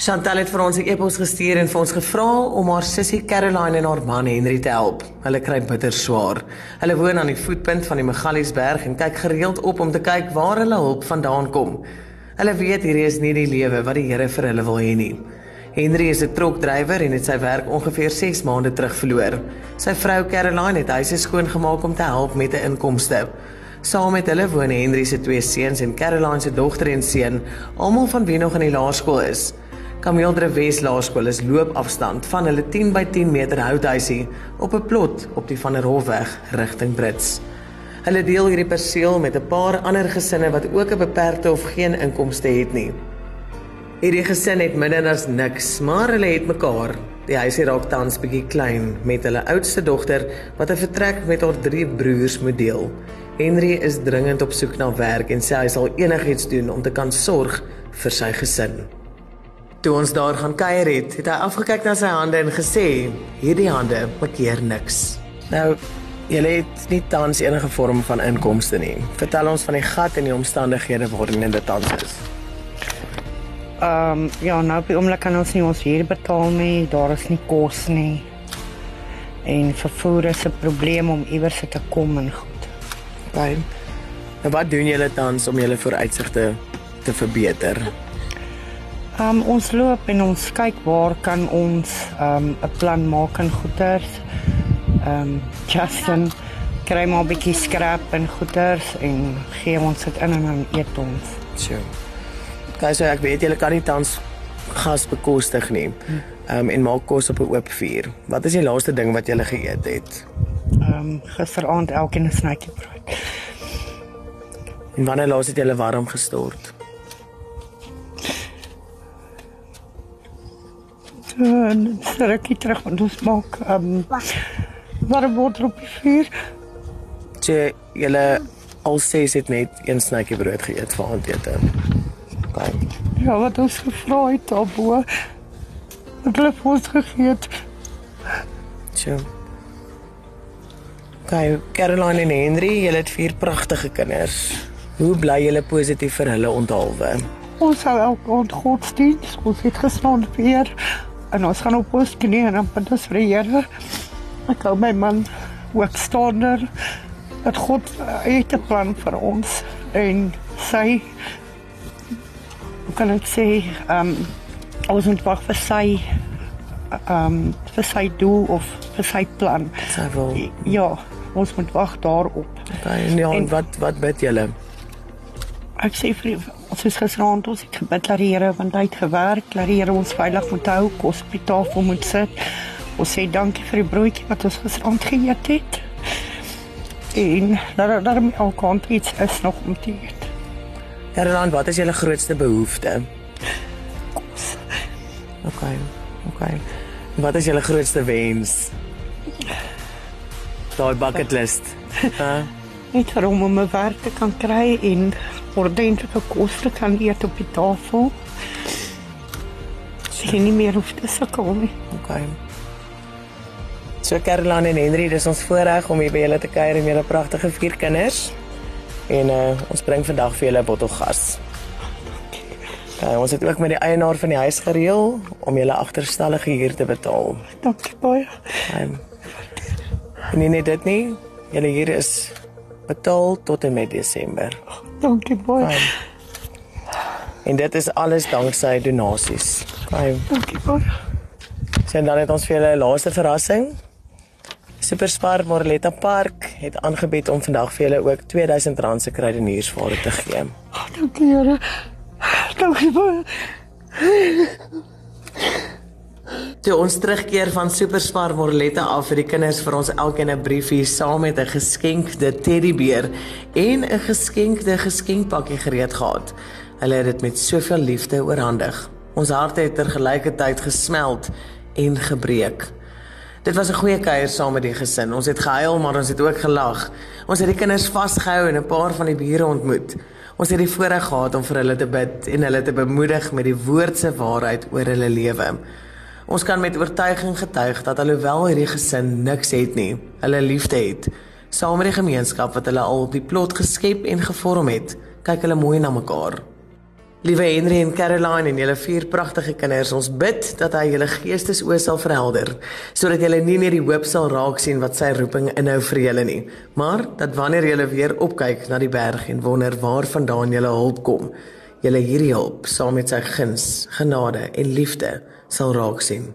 Chantal het vir ons 'n e-pos gestuur en vir ons gevra om haar sussie Caroline en haar man Henry te help. Hulle kry bitter swaar. Hulle woon aan die voetpunt van die Magaliesberg en kyk gereeld op om te kyk waar hulle hulp vandaan kom. Hulle weet hierdie is nie die lewe wat die Here vir hulle wil hê nie. Henry is 'n trokdrywer en het sy werk ongeveer 6 maande terug verloor. Sy vrou Caroline het huise skoon gemaak om te help met 'n inkomste. Saam met hulle woon Henry se twee seuns en Caroline se dogter en seun, almal van wie nog in die laerskool is. Kamildre Wes Laerskool is loopafstand van hulle 10 by 10 meter houthuisie op 'n plot op die van der Hofweg rigting Brits. Hulle deel hierdie perseel met 'n paar ander gesinne wat ook 'n beperkte of geen inkomste het nie. Hierdie gesin het minder as niks, maar hulle het mekaar. Die huisie raak tans bietjie klein met hulle oudste dogter wat 'n vertrek met haar drie broers moet deel. Henry is dringend op soek na werk en sê hy sal enigiets doen om te kan sorg vir sy gesin. Toe ons daar gaan kuier het, het hy afgekyk na sy hande en gesê: "Hierdie hande maak keer niks." Nou, jy het nie tans enige vorm van inkomste nie. Vertel ons van die gat en die omstandighede waarin dit tans is. Ehm um, ja, nou op die oomblik kan ons nie ons huur betaal nie, daar is nie kos nie. En vervoer is 'n probleem om iewers te kom en goed. Fyn. Nou wat doen julle tans om julle vooruitsigte te verbeter? Um, ons loop en ons kyk waar kan ons ehm, 'n um, plan maak en goeders. Ehm um, Justin kry maar 'n bietjie skrap en goeders en gee ons dit in en dan eet ons. So. Kyk, so ek weet julle kan nie tans gas bekostig nie. Ehm um, en maak kos op 'n oop vuur. Wat is die laaste ding wat julle geëet het? Ehm um, gisteraand elkeen 'n snytjie brood. En wanneer laas het julle warm gestort? En rukkie terug want ons maak um, warm water op die vuur. Jy julle al ses het net een snytjie brood geëet vir aandete. Okay. Ja, wat ons gevra het daarbo. Het hulle vir ons gegee het. So. Okay, Caroline en Henry, julle het vier pragtige kinders. Hoe bly julle positief vir hulle onthaalwe? Ons hou elke aand godsdienst, ons het gestaan weer en ons gaan op ons knieë en bid ons vir die Here. Ek hou my man ook staande dat God het 'n plan vir ons en sy kan ek sê ehm um, ons moet wag vir sy ehm um, vir sy doel of vir sy plan. Sy wil ja, ons moet wag daarop. Okay, en, ja, en wat wat bid julle? Ek sê vir ons is gesraand ons het gebid dat die Here want hy het gewerk, dat die Here ons veilig moet hou, kos op die tafel moet sit. Ons sê dankie vir die broodjie wat ons gesraand geëet het. En dat daar my al kon iets is nog om te eet. Caroline, wat is julle grootste behoefte? Kos. Okay. Okay. Wat is julle grootste wens? Daai bucket list. Hæ? Net om 'n werk te kan kry en ordentlike kos te kan eet op die tafel. Sy nie meer hoef te sukkel nie. Okay. So Caroline en Henry, dis ons voorreg om hier by julle te kuier en julle pragtige vier kinders. En uh ons bring vandag vir julle 'n bottel gas. Okay, ons het ook met die eienaar van die huis gereël om julle agterstallige huur te betaal. Dankie baie. Um, en nie net dit nie, julle huur is betaal tot en met Desember. Dankie baie. Fijn. En dit is alles danksy donasies. Fyn. Dankie baie. Sien dan het ons vir julle 'n laaste verrassing. Superspar Morletta Park het aangebied om vandag vir julle ook R2000 se krydeniersware te gee. Oh, dankie Here. Dankie baie. Toe ons terugkeer van Superspar Morletta af vir die kinders vir ons elkeen 'n briefie saam met 'n geskenkte teddybeer en 'n geskenkte geskenkpakkie gereed gehad. Hulle het dit met soveel liefde oorhandig. Ons harte het tergelykertyd gesmeld en gebreek. Dit was 'n goeie kuier saam met die gesin. Ons het gehuil, maar ons het ook gelag. Ons het die kinders vasgehou en 'n paar van die bure ontmoet. Ons het die voorreg gehad om vir hulle te bid en hulle te bemoedig met die woord se waarheid oor hulle lewe. Ons kan met oortuiging getuig dat alhoewel hierdie gesin niks het nie, hulle liefde het. Saam met die gemeenskap wat hulle al op die plot geskep en gevorm het, kyk hulle mooi na mekaar. Liewe Henry en Caroline en julle vier pragtige kinders, ons bid dat hy julle geestesoë sal verhelder, sodat julle nie net die hoop sal raak sien wat sy roeping inhou vir julle nie, maar dat wanneer julle weer opkyk na die berg en wonder waarvandaan julle hulp kom, julle hierdie hulp saam met sy guns, genade en liefde sal raak sien.